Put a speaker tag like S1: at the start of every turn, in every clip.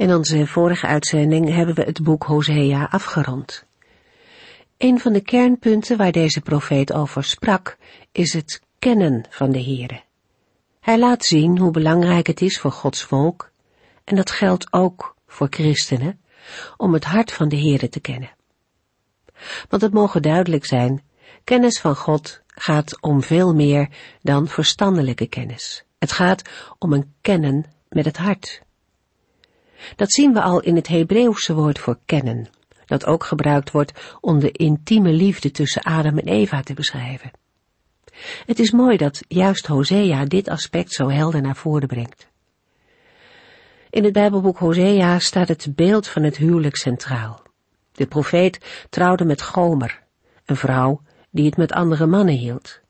S1: In onze vorige uitzending hebben we het boek Hosea afgerond. Een van de kernpunten waar deze profeet over sprak is het kennen van de Here. Hij laat zien hoe belangrijk het is voor Gods volk, en dat geldt ook voor christenen, om het hart van de Here te kennen. Want het mogen duidelijk zijn, kennis van God gaat om veel meer dan verstandelijke kennis. Het gaat om een kennen met het hart. Dat zien we al in het Hebreeuwse woord voor kennen, dat ook gebruikt wordt om de intieme liefde tussen Adam en Eva te beschrijven. Het is mooi dat juist Hosea dit aspect zo helder naar voren brengt. In het Bijbelboek Hosea staat het beeld van het huwelijk centraal. De profeet trouwde met Gomer, een vrouw die het met andere mannen hield.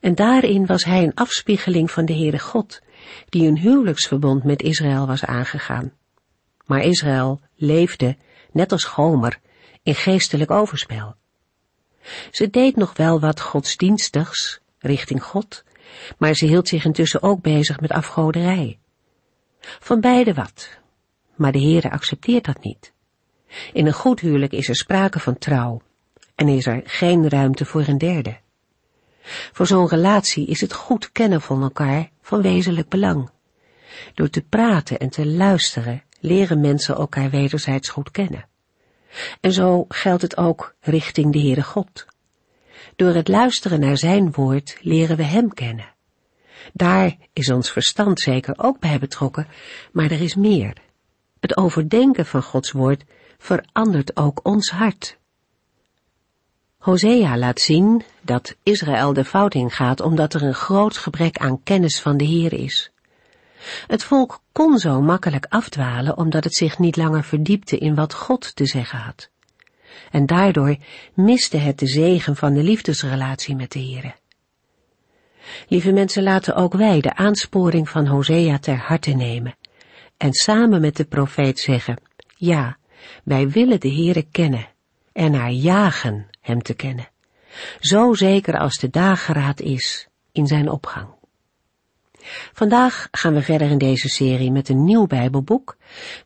S1: En daarin was hij een afspiegeling van de Heere God, die een huwelijksverbond met Israël was aangegaan. Maar Israël leefde, net als Gomer, in geestelijk overspel. Ze deed nog wel wat godsdienstigs richting God, maar ze hield zich intussen ook bezig met afgoderij. Van beide wat, maar de Heere accepteert dat niet. In een goed huwelijk is er sprake van trouw en is er geen ruimte voor een derde. Voor zo'n relatie is het goed kennen van elkaar van wezenlijk belang. Door te praten en te luisteren leren mensen elkaar wederzijds goed kennen. En zo geldt het ook richting de Heere God. Door het luisteren naar zijn woord leren we hem kennen. Daar is ons verstand zeker ook bij betrokken, maar er is meer. Het overdenken van Gods woord verandert ook ons hart. Hosea laat zien dat Israël de fout ingaat omdat er een groot gebrek aan kennis van de Heer is. Het volk kon zo makkelijk afdwalen omdat het zich niet langer verdiepte in wat God te zeggen had. En daardoor miste het de zegen van de liefdesrelatie met de Heere. Lieve mensen, laten ook wij de aansporing van Hosea ter harte nemen en samen met de profeet zeggen, ja, wij willen de Heere kennen en naar jagen hem te kennen, zo zeker als de dageraad is in zijn opgang. Vandaag gaan we verder in deze serie met een nieuw Bijbelboek.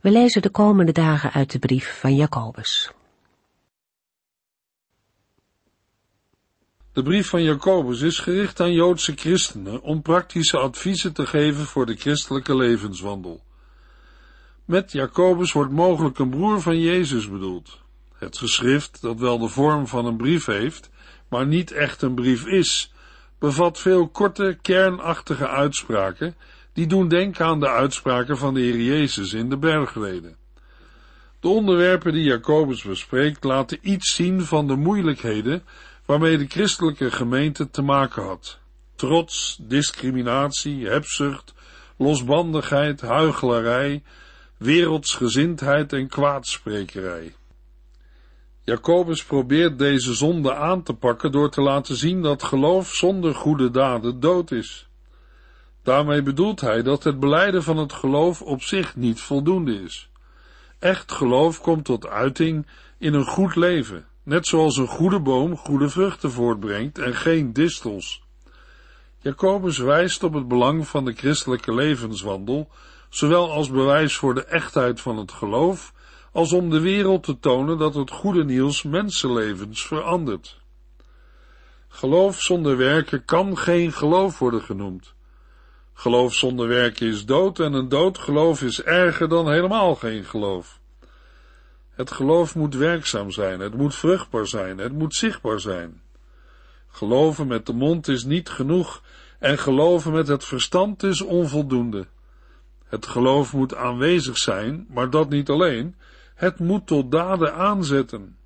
S1: We lezen de komende dagen uit de brief van Jacobus.
S2: De brief van Jacobus is gericht aan Joodse christenen om praktische adviezen te geven voor de christelijke levenswandel. Met Jacobus wordt mogelijk een broer van Jezus bedoeld. Het geschrift, dat wel de vorm van een brief heeft, maar niet echt een brief is, bevat veel korte, kernachtige uitspraken, die doen denken aan de uitspraken van de Heer Jezus in de bergreden. De onderwerpen die Jacobus bespreekt laten iets zien van de moeilijkheden waarmee de christelijke gemeente te maken had. Trots, discriminatie, hebzucht, losbandigheid, huichelarij, wereldsgezindheid en kwaadsprekerij. Jacobus probeert deze zonde aan te pakken door te laten zien dat geloof zonder goede daden dood is. Daarmee bedoelt hij dat het beleiden van het geloof op zich niet voldoende is. Echt geloof komt tot uiting in een goed leven, net zoals een goede boom goede vruchten voortbrengt en geen distels. Jacobus wijst op het belang van de christelijke levenswandel, zowel als bewijs voor de echtheid van het geloof, als om de wereld te tonen dat het goede nieuws mensenlevens verandert. Geloof zonder werken kan geen geloof worden genoemd. Geloof zonder werken is dood en een dood geloof is erger dan helemaal geen geloof. Het geloof moet werkzaam zijn, het moet vruchtbaar zijn, het moet zichtbaar zijn. Geloven met de mond is niet genoeg en geloven met het verstand is onvoldoende. Het geloof moet aanwezig zijn, maar dat niet alleen, het moet tot daden aanzetten.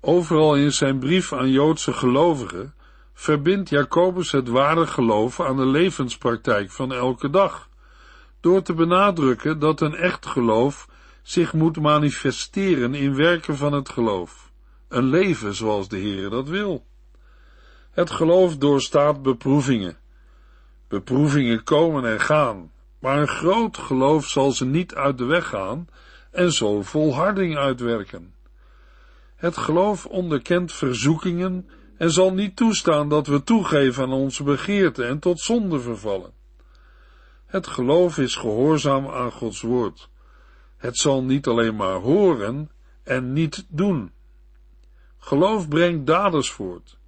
S2: Overal in zijn brief aan Joodse gelovigen verbindt Jacobus het ware geloof aan de levenspraktijk van elke dag, door te benadrukken dat een echt geloof zich moet manifesteren in werken van het geloof, een leven zoals de Heer dat wil. Het geloof doorstaat beproevingen. Beproevingen komen en gaan, maar een groot geloof zal ze niet uit de weg gaan en zo volharding uitwerken. Het geloof onderkent verzoekingen en zal niet toestaan dat we toegeven aan onze begeerten en tot zonde vervallen. Het geloof is gehoorzaam aan Gods woord. Het zal niet alleen maar horen en niet doen. Geloof brengt daders voort.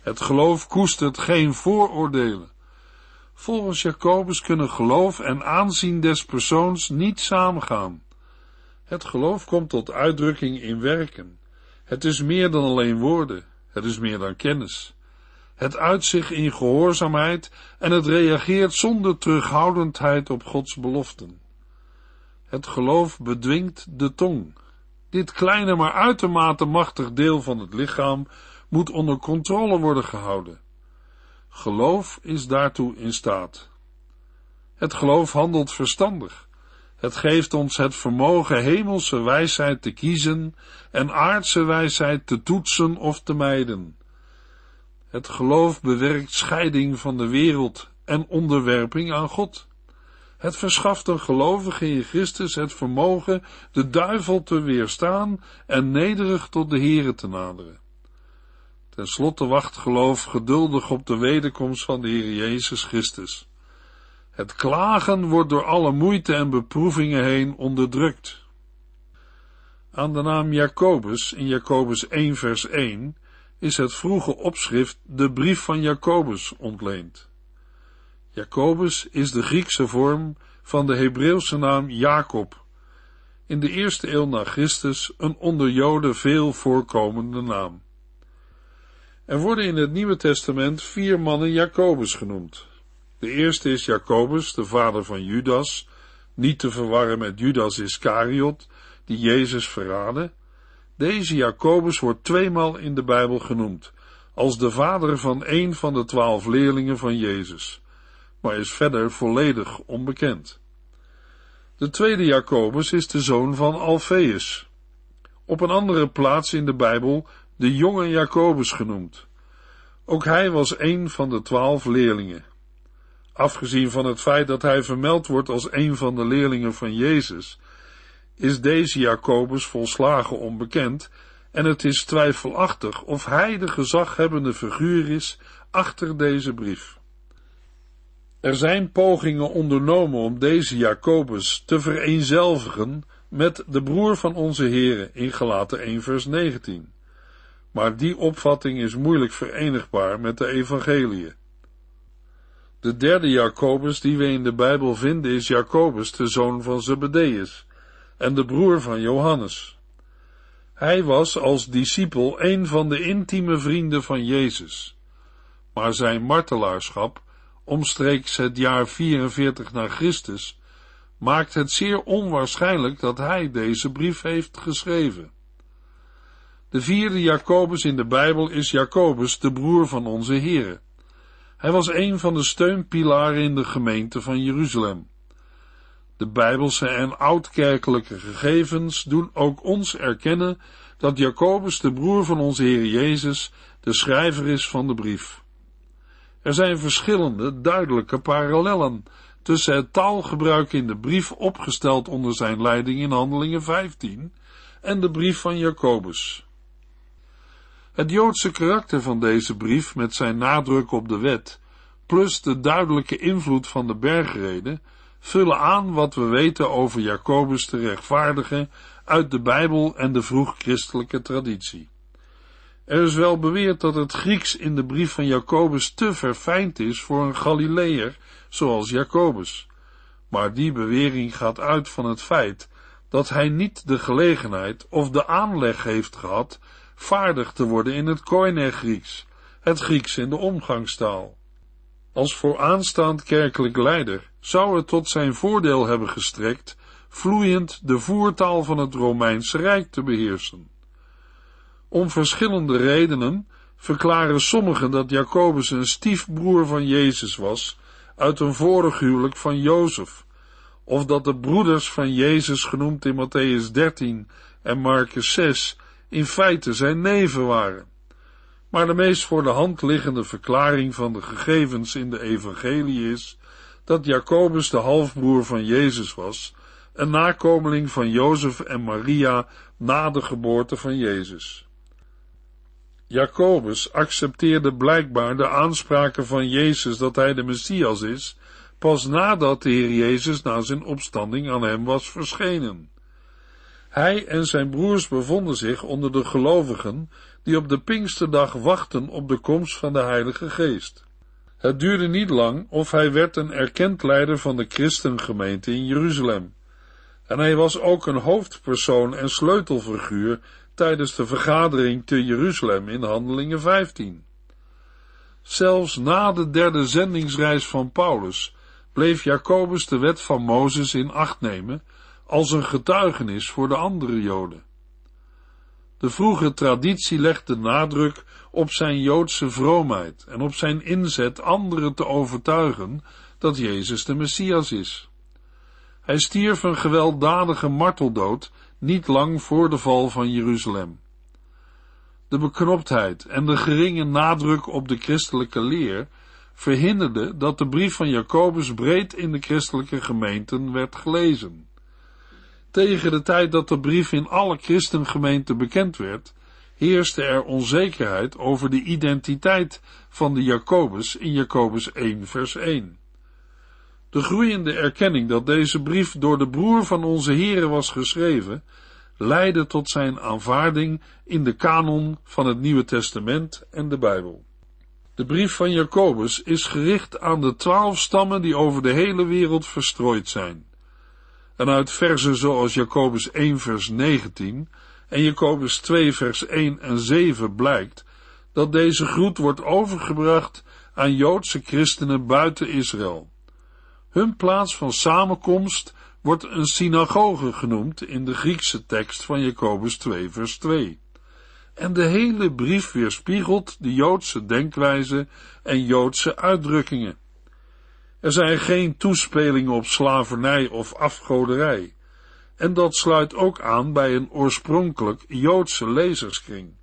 S2: Het geloof koestert geen vooroordelen. Volgens Jacobus kunnen geloof en aanzien des persoons niet samengaan. Het geloof komt tot uitdrukking in werken. Het is meer dan alleen woorden. Het is meer dan kennis. Het uit zich in gehoorzaamheid en het reageert zonder terughoudendheid op Gods beloften. Het geloof bedwingt de tong. Dit kleine maar uitermate machtig deel van het lichaam moet onder controle worden gehouden. Geloof is daartoe in staat. Het geloof handelt verstandig. Het geeft ons het vermogen hemelse wijsheid te kiezen en aardse wijsheid te toetsen of te mijden. Het geloof bewerkt scheiding van de wereld en onderwerping aan God. Het verschaft een gelovige in Christus het vermogen de duivel te weerstaan en nederig tot de Here te naderen. Ten slotte wacht geloof geduldig op de wederkomst van de Heer Jezus Christus. Het klagen wordt door alle moeite en beproevingen heen onderdrukt. Aan de naam Jacobus in Jacobus 1 vers 1 is het vroege opschrift de brief van Jacobus ontleend. Jacobus is de Griekse vorm van de Hebreeuwse naam Jacob, in de eerste eeuw na Christus een onder Joden veel voorkomende naam. Er worden in het Nieuwe Testament vier mannen Jacobus genoemd. De eerste is Jacobus, de vader van Judas, niet te verwarren met Judas Iscariot, die Jezus verraadde. Deze Jacobus wordt tweemaal in de Bijbel genoemd, als de vader van een van de twaalf leerlingen van Jezus, maar is verder volledig onbekend. De tweede Jacobus is de zoon van Alfeus. Op een andere plaats in de Bijbel de jonge Jacobus genoemd. Ook hij was een van de twaalf leerlingen. Afgezien van het feit dat hij vermeld wordt als een van de leerlingen van Jezus, is deze Jacobus volslagen onbekend en het is twijfelachtig of hij de gezaghebbende figuur is achter deze brief. Er zijn pogingen ondernomen om deze Jacobus te vereenzelvigen met de broer van onze Here in Galaten 1 vers 19. Maar die opvatting is moeilijk verenigbaar met de evangeliën. De derde Jacobus die we in de Bijbel vinden is Jacobus, de zoon van Zebedeus en de broer van Johannes. Hij was als discipel een van de intieme vrienden van Jezus, maar zijn martelaarschap, omstreeks het jaar 44 na Christus, maakt het zeer onwaarschijnlijk dat hij deze brief heeft geschreven. De vierde Jacobus in de Bijbel is Jacobus, de broer van onze Here. Hij was een van de steunpilaren in de gemeente van Jeruzalem. De bijbelse en oudkerkelijke gegevens doen ook ons erkennen dat Jacobus, de broer van onze Heer Jezus, de schrijver is van de brief. Er zijn verschillende duidelijke parallellen tussen het taalgebruik in de brief opgesteld onder zijn leiding in Handelingen 15 en de brief van Jacobus. Het Joodse karakter van deze brief met zijn nadruk op de wet, plus de duidelijke invloed van de bergreden, vullen aan wat we weten over Jacobus de rechtvaardige uit de Bijbel en de vroeg-christelijke traditie. Er is wel beweerd dat het Grieks in de brief van Jacobus te verfijnd is voor een Galileër zoals Jacobus, maar die bewering gaat uit van het feit dat hij niet de gelegenheid of de aanleg heeft gehad vaardig te worden in het Koine Grieks, het Grieks in de omgangstaal. Als vooraanstaand kerkelijk leider zou het tot zijn voordeel hebben gestrekt vloeiend de voertaal van het Romeinse Rijk te beheersen. Om verschillende redenen verklaren sommigen dat Jacobus een stiefbroer van Jezus was uit een vorig huwelijk van Jozef, of dat de broeders van Jezus genoemd in Matthäus 13 en Marcus 6 in feite zijn neven waren. Maar de meest voor de hand liggende verklaring van de gegevens in de evangelie is dat Jacobus de halfbroer van Jezus was, een nakomeling van Jozef en Maria na de geboorte van Jezus. Jacobus accepteerde blijkbaar de aanspraken van Jezus dat hij de Messias is, pas nadat de Heer Jezus na zijn opstanding aan hem was verschenen. Hij en zijn broers bevonden zich onder de gelovigen die op de Pinksterdag wachten op de komst van de Heilige Geest. Het duurde niet lang of hij werd een erkend leider van de christengemeente in Jeruzalem. En hij was ook een hoofdpersoon en sleutelfiguur tijdens de vergadering te Jeruzalem in Handelingen 15. Zelfs na de derde zendingsreis van Paulus bleef Jacobus de wet van Mozes in acht nemen als een getuigenis voor de andere Joden. De vroege traditie legt de nadruk op zijn Joodse vroomheid en op zijn inzet anderen te overtuigen dat Jezus de Messias is. Hij stierf een gewelddadige marteldood niet lang voor de val van Jeruzalem. De beknoptheid en de geringe nadruk op de christelijke leer verhinderde dat de brief van Jacobus breed in de christelijke gemeenten werd gelezen. Tegen de tijd dat de brief in alle christengemeenten bekend werd, heerste er onzekerheid over de identiteit van de Jacobus in Jacobus 1 vers 1. De groeiende erkenning dat deze brief door de broer van onze Here was geschreven, leidde tot zijn aanvaarding in de kanon van het Nieuwe Testament en de Bijbel. De brief van Jacobus is gericht aan de twaalf stammen die over de hele wereld verstrooid zijn. En uit versen zoals Jacobus 1 vers 19 en Jacobus 2 vers 1 en 7 blijkt dat deze groet wordt overgebracht aan Joodse christenen buiten Israël. Hun plaats van samenkomst wordt een synagoge genoemd in de Griekse tekst van Jacobus 2 vers 2. En de hele brief weerspiegelt de Joodse denkwijze en Joodse uitdrukkingen. Er zijn geen toespelingen op slavernij of afgoderij. En dat sluit ook aan bij een oorspronkelijk Joodse lezerskring.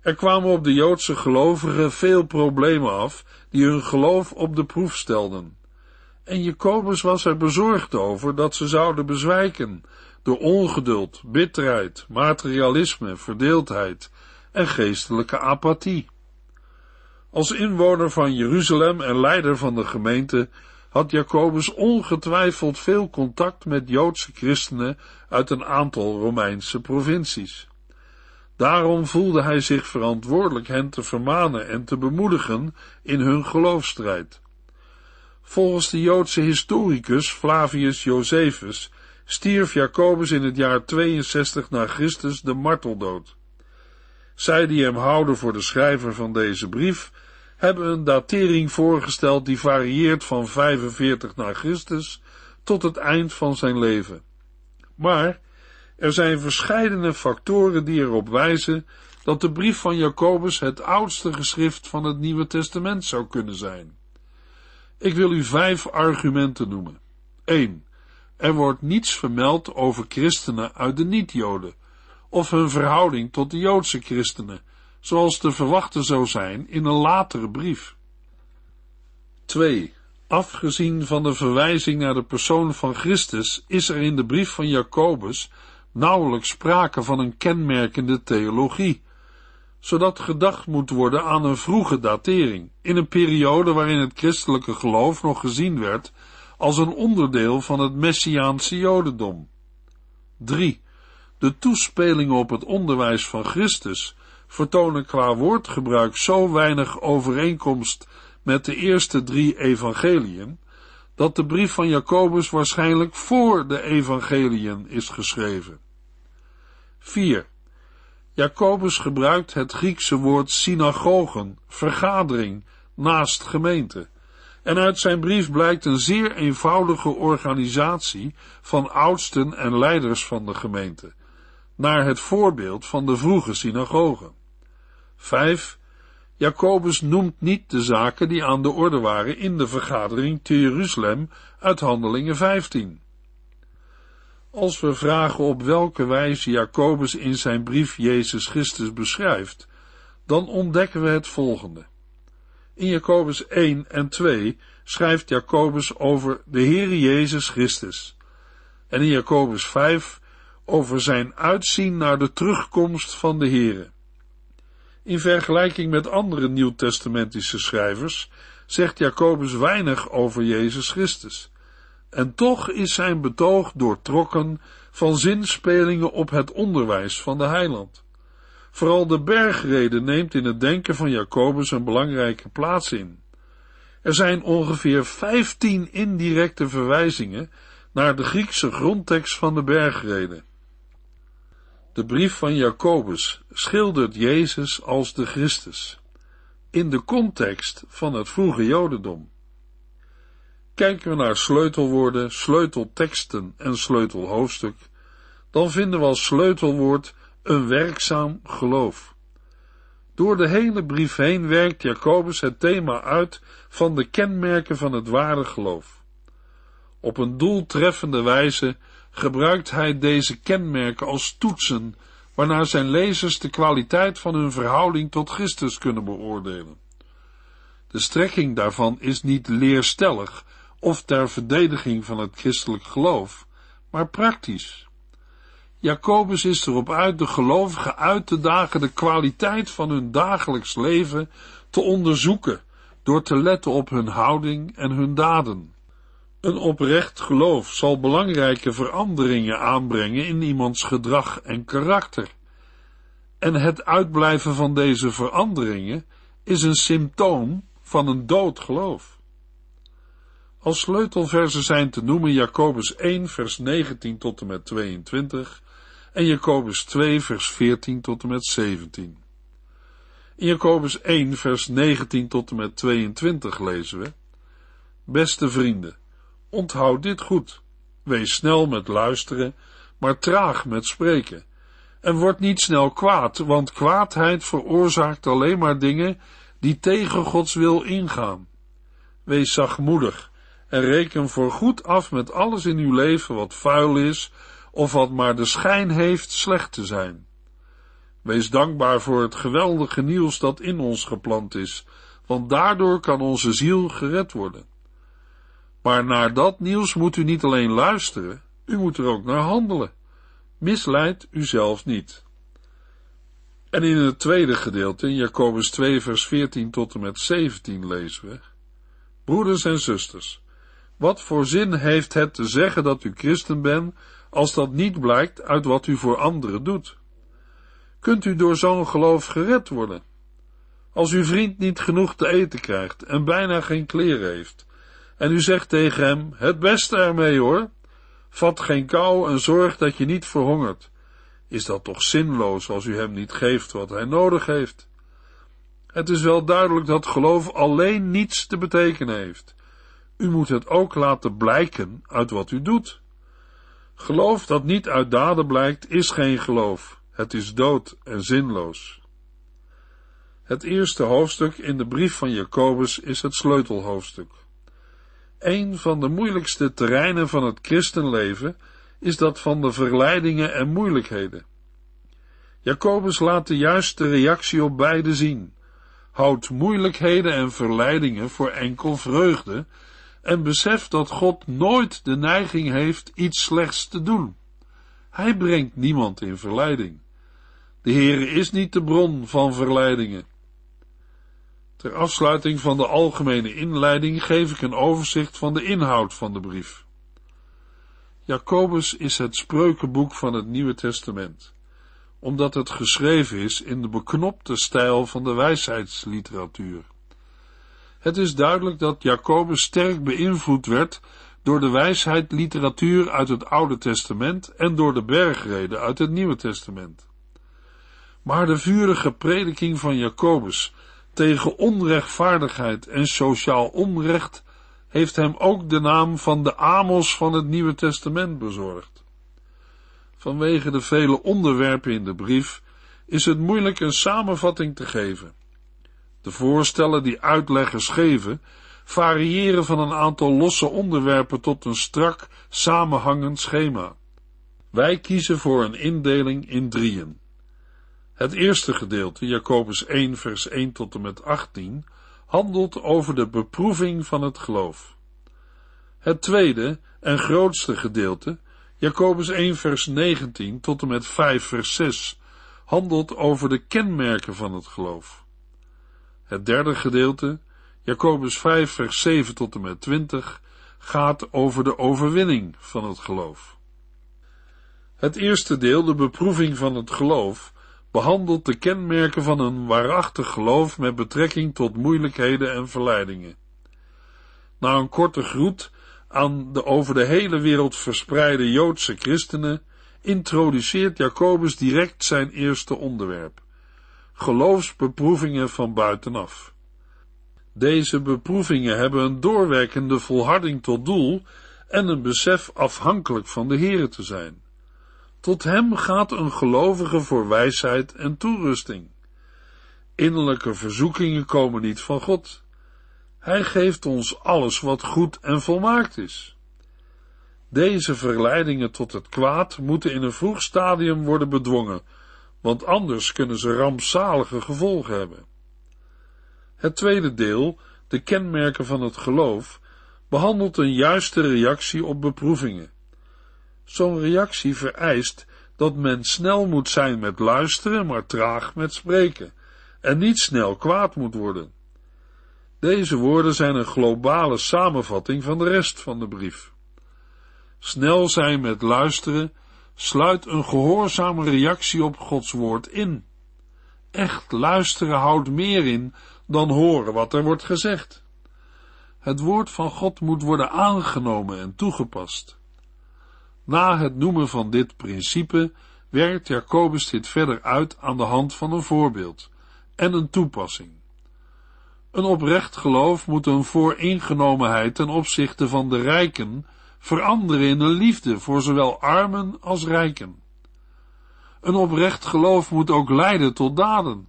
S2: Er kwamen op de Joodse gelovigen veel problemen af die hun geloof op de proef stelden. En Jacobus was er bezorgd over dat ze zouden bezwijken door ongeduld, bitterheid, materialisme, verdeeldheid en geestelijke apathie. Als inwoner van Jeruzalem en leider van de gemeente had Jacobus ongetwijfeld veel contact met Joodse christenen uit een aantal Romeinse provincies. Daarom voelde hij zich verantwoordelijk hen te vermanen en te bemoedigen in hun geloofstrijd. Volgens de Joodse historicus Flavius Josephus stierf Jacobus in het jaar 62 na Christus de marteldood. Zij die hem houden voor de schrijver van deze brief, hebben een datering voorgesteld die varieert van 45 na Christus tot het eind van zijn leven. Maar er zijn verscheidene factoren die erop wijzen dat de brief van Jacobus het oudste geschrift van het Nieuwe Testament zou kunnen zijn. Ik wil u vijf argumenten noemen. 1. Er wordt niets vermeld over christenen uit de niet-Joden, of hun verhouding tot de Joodse christenen, zoals te verwachten zou zijn in een latere brief. 2. Afgezien van de verwijzing naar de persoon van Christus is er in de brief van Jacobus nauwelijks sprake van een kenmerkende theologie, zodat gedacht moet worden aan een vroege datering, in een periode waarin het christelijke geloof nog gezien werd als een onderdeel van het Messiaanse Jodendom. 3. De toespelingen op het onderwijs van Christus vertonen qua woordgebruik zo weinig overeenkomst met de eerste drie evangeliën, dat de brief van Jacobus waarschijnlijk voor de evangeliën is geschreven. 4. Jacobus gebruikt het Griekse woord synagogen, vergadering, naast gemeente. En uit zijn brief blijkt een zeer eenvoudige organisatie van oudsten en leiders van de gemeente, naar het voorbeeld van de vroege synagogen. 5. Jacobus noemt niet de zaken die aan de orde waren in de vergadering te Jeruzalem uit Handelingen 15. Als we vragen op welke wijze Jacobus in zijn brief Jezus Christus beschrijft, dan ontdekken we het volgende. In Jacobus 1 en 2 schrijft Jacobus over de Heere Jezus Christus. En in Jacobus 5 over zijn uitzien naar de terugkomst van de Heere. In vergelijking met andere nieuwtestamentische schrijvers zegt Jacobus weinig over Jezus Christus. En toch is zijn betoog doortrokken van zinspelingen op het onderwijs van de heiland. Vooral de bergrede neemt in het denken van Jacobus een belangrijke plaats in. Er zijn ongeveer vijftien indirecte verwijzingen naar de Griekse grondtekst van de bergrede. De brief van Jacobus schildert Jezus als de Christus, in de context van het vroege Jodendom. Kijken we naar sleutelwoorden, sleutelteksten en sleutelhoofdstuk, dan vinden we als sleutelwoord een werkzaam geloof. Door de hele brief heen werkt Jacobus het thema uit van de kenmerken van het ware geloof. Op een doeltreffende wijze gebruikt hij deze kenmerken als toetsen, waarnaar zijn lezers de kwaliteit van hun verhouding tot Christus kunnen beoordelen. De strekking daarvan is niet leerstellig of ter verdediging van het christelijk geloof, maar praktisch. Jacobus is erop uit de gelovigen uit te dagen de kwaliteit van hun dagelijks leven te onderzoeken door te letten op hun houding en hun daden. Een oprecht geloof zal belangrijke veranderingen aanbrengen in iemands gedrag en karakter. En het uitblijven van deze veranderingen is een symptoom van een dood geloof. Als sleutelversen zijn te noemen Jacobus 1 vers 19 tot en met 22 en Jacobus 2 vers 14 tot en met 17. In Jacobus 1 vers 19 tot en met 22 lezen we Beste vrienden, Onthoud dit goed. Wees snel met luisteren, maar traag met spreken. En word niet snel kwaad, want kwaadheid veroorzaakt alleen maar dingen die tegen Gods wil ingaan. Wees zachtmoedig en reken voor goed af met alles in uw leven wat vuil is of wat maar de schijn heeft slecht te zijn. Wees dankbaar voor het geweldige nieuws dat in ons geplant is, want daardoor kan onze ziel gered worden. Maar naar dat nieuws moet u niet alleen luisteren, u moet er ook naar handelen. Misleid uzelf niet. En in het tweede gedeelte, in Jacobus 2, vers 14 tot en met 17, lezen we: Broeders en zusters, wat voor zin heeft het te zeggen dat u christen bent, als dat niet blijkt uit wat u voor anderen doet? Kunt u door zo'n geloof gered worden? Als uw vriend niet genoeg te eten krijgt en bijna geen kleren heeft, en u zegt tegen hem, het beste ermee hoor, vat geen kou en zorg dat je niet verhongert. Is dat toch zinloos als u hem niet geeft wat hij nodig heeft? Het is wel duidelijk dat geloof alleen niets te betekenen heeft. U moet het ook laten blijken uit wat u doet. Geloof dat niet uit daden blijkt, is geen geloof. Het is dood en zinloos. Het eerste hoofdstuk in de brief van Jacobus is het sleutelhoofdstuk. Een van de moeilijkste terreinen van het christenleven is dat van de verleidingen en moeilijkheden. Jacobus laat de juiste reactie op beide zien. Houdt moeilijkheden en verleidingen voor enkel vreugde en beseft dat God nooit de neiging heeft iets slechts te doen. Hij brengt niemand in verleiding. De Heere is niet de bron van verleidingen. Ter afsluiting van de algemene inleiding geef ik een overzicht van de inhoud van de brief. Jacobus is het spreukenboek van het Nieuwe Testament, omdat het geschreven is in de beknopte stijl van de wijsheidsliteratuur. Het is duidelijk dat Jacobus sterk beïnvloed werd door de wijsheidliteratuur uit het Oude Testament en door de bergreden uit het Nieuwe Testament. Maar de vurige prediking van Jacobus tegen onrechtvaardigheid en sociaal onrecht heeft hem ook de naam van de Amos van het Nieuwe Testament bezorgd. Vanwege de vele onderwerpen in de brief is het moeilijk een samenvatting te geven. De voorstellen die uitleggers geven, variëren van een aantal losse onderwerpen tot een strak, samenhangend schema. Wij kiezen voor een indeling in drieën. Het eerste gedeelte, Jacobus 1, vers 1 tot en met 18, handelt over de beproeving van het geloof. Het tweede en grootste gedeelte, Jacobus 1, vers 19 tot en met 5, vers 6, handelt over de kenmerken van het geloof. Het derde gedeelte, Jacobus 5, vers 7 tot en met 20, gaat over de overwinning van het geloof. Het eerste deel, de beproeving van het geloof, behandelt de kenmerken van een waarachtig geloof met betrekking tot moeilijkheden en verleidingen. Na een korte groet aan de over de hele wereld verspreide Joodse christenen introduceert Jacobus direct zijn eerste onderwerp: geloofsbeproevingen van buitenaf. Deze beproevingen hebben een doorwerkende volharding tot doel en een besef afhankelijk van de Here te zijn. Tot hem gaat een gelovige voor wijsheid en toerusting. Innerlijke verzoekingen komen niet van God. Hij geeft ons alles wat goed en volmaakt is. Deze verleidingen tot het kwaad moeten in een vroeg stadium worden bedwongen, want anders kunnen ze rampzalige gevolgen hebben. Het tweede deel, de kenmerken van het geloof, behandelt een juiste reactie op beproevingen. Zo'n reactie vereist dat men snel moet zijn met luisteren, maar traag met spreken, en niet snel kwaad moet worden. Deze woorden zijn een globale samenvatting van de rest van de brief. Snel zijn met luisteren sluit een gehoorzame reactie op Gods woord in. Echt luisteren houdt meer in dan horen wat er wordt gezegd. Het woord van God moet worden aangenomen en toegepast. Na het noemen van dit principe werkt Jacobus dit verder uit aan de hand van een voorbeeld en een toepassing. Een oprecht geloof moet een vooringenomenheid ten opzichte van de rijken veranderen in een liefde voor zowel armen als rijken. Een oprecht geloof moet ook leiden tot daden.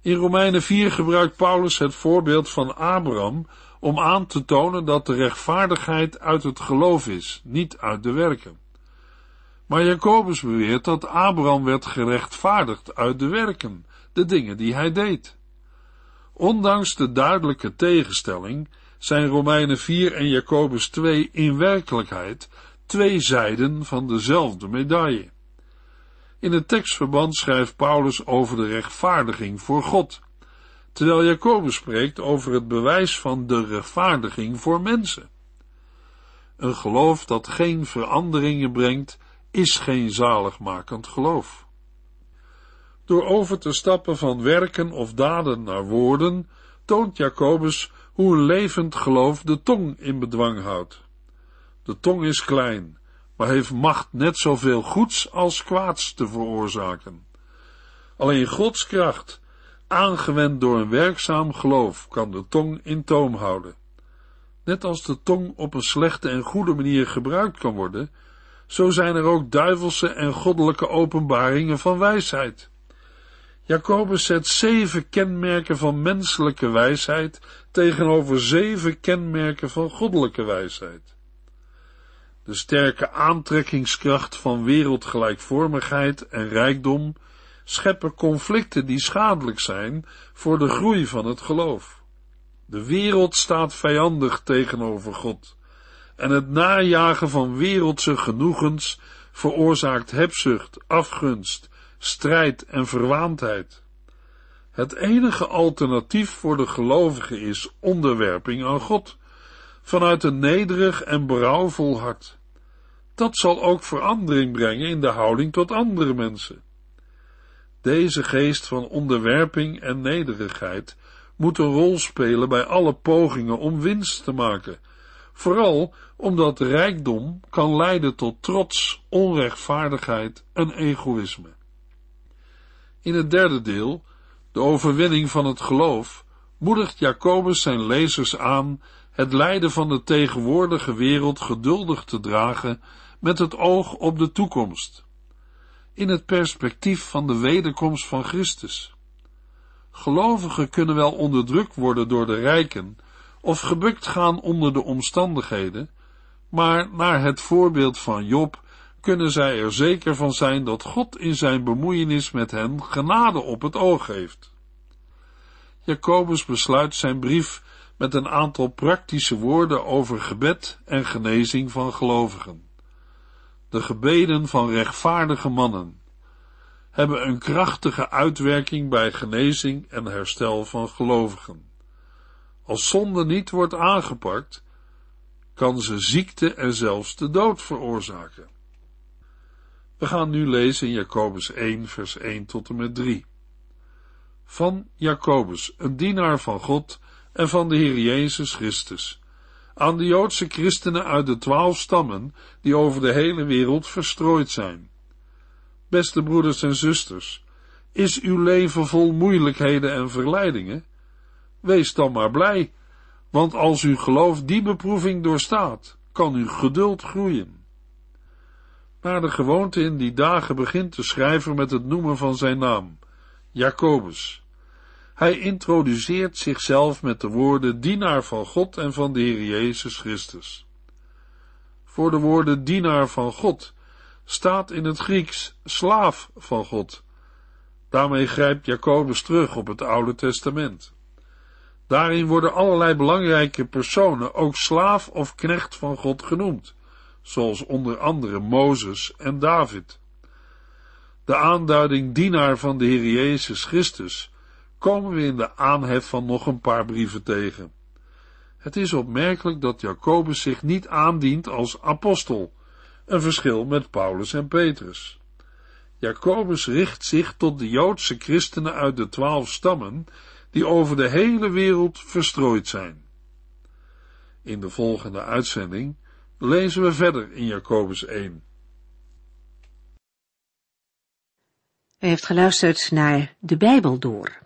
S2: In Romeinen 4 gebruikt Paulus het voorbeeld van Abraham om aan te tonen dat de rechtvaardigheid uit het geloof is, niet uit de werken. Maar Jacobus beweert dat Abraham werd gerechtvaardigd uit de werken, de dingen die hij deed. Ondanks de duidelijke tegenstelling zijn Romeinen 4 en Jacobus 2 in werkelijkheid twee zijden van dezelfde medaille. In het tekstverband schrijft Paulus over de rechtvaardiging voor God, terwijl Jacobus spreekt over het bewijs van de rechtvaardiging voor mensen. Een geloof dat geen veranderingen brengt, is geen zaligmakend geloof. Door over te stappen van werken of daden naar woorden, toont Jacobus hoe een levend geloof de tong in bedwang houdt. De tong is klein, maar heeft macht net zoveel goeds als kwaads te veroorzaken. Alleen Gods kracht, aangewend door een werkzaam geloof, kan de tong in toom houden. Net als de tong op een slechte en goede manier gebruikt kan worden, zo zijn er ook duivelse en goddelijke openbaringen van wijsheid. Jacobus zet zeven kenmerken van menselijke wijsheid tegenover zeven kenmerken van goddelijke wijsheid. De sterke aantrekkingskracht van wereldgelijkvormigheid en rijkdom scheppen conflicten die schadelijk zijn voor de groei van het geloof. De wereld staat vijandig tegenover God en het najagen van wereldse genoegens veroorzaakt hebzucht, afgunst, strijd en verwaandheid. Het enige alternatief voor de gelovigen is onderwerping aan God, vanuit een nederig en berouwvol hart. Dat zal ook verandering brengen in de houding tot andere mensen. Deze geest van onderwerping en nederigheid moet een rol spelen bij alle pogingen om winst te maken, vooral omdat rijkdom kan leiden tot trots, onrechtvaardigheid en egoïsme. In het derde deel, de overwinning van het geloof, moedigt Jacobus zijn lezers aan het lijden van de tegenwoordige wereld geduldig te dragen met het oog op de toekomst, in het perspectief van de wederkomst van Christus. Gelovigen kunnen wel onderdrukt worden door de rijken of gebukt gaan onder de omstandigheden, maar naar het voorbeeld van Job kunnen zij er zeker van zijn dat God in zijn bemoeienis met hen genade op het oog heeft. Jacobus besluit zijn brief met een aantal praktische woorden over gebed en genezing van gelovigen. De gebeden van rechtvaardige mannen hebben een krachtige uitwerking bij genezing en herstel van gelovigen. Als zonde niet wordt aangepakt, kan ze ziekte en zelfs de dood veroorzaken. We gaan nu lezen in Jacobus 1, vers 1 tot en met 3. Van Jacobus, een dienaar van God en van de Heer Jezus Christus, aan de Joodse christenen uit de twaalf stammen die over de hele wereld verstrooid zijn. Beste broeders en zusters, is uw leven vol moeilijkheden en verleidingen? Wees dan maar blij, want als uw geloof die beproeving doorstaat, kan uw geduld groeien. Naar de gewoonte in die dagen begint de schrijver met het noemen van zijn naam, Jacobus. Hij introduceert zichzelf met de woorden dienaar van God en van de Heer Jezus Christus. Voor de woorden dienaar van God staat in het Grieks slaaf van God. Daarmee grijpt Jacobus terug op het Oude Testament. Daarin worden allerlei belangrijke personen ook slaaf of knecht van God genoemd, zoals onder andere Mozes en David. De aanduiding dienaar van de Heer Jezus Christus komen we in de aanhef van nog een paar brieven tegen. Het is opmerkelijk dat Jacobus zich niet aandient als apostel, een verschil met Paulus en Petrus. Jacobus richt zich tot de Joodse christenen uit de twaalf stammen, die over de hele wereld verstrooid zijn. In de volgende uitzending lezen we verder in Jacobus 1.
S1: U heeft geluisterd naar De Bijbel Door,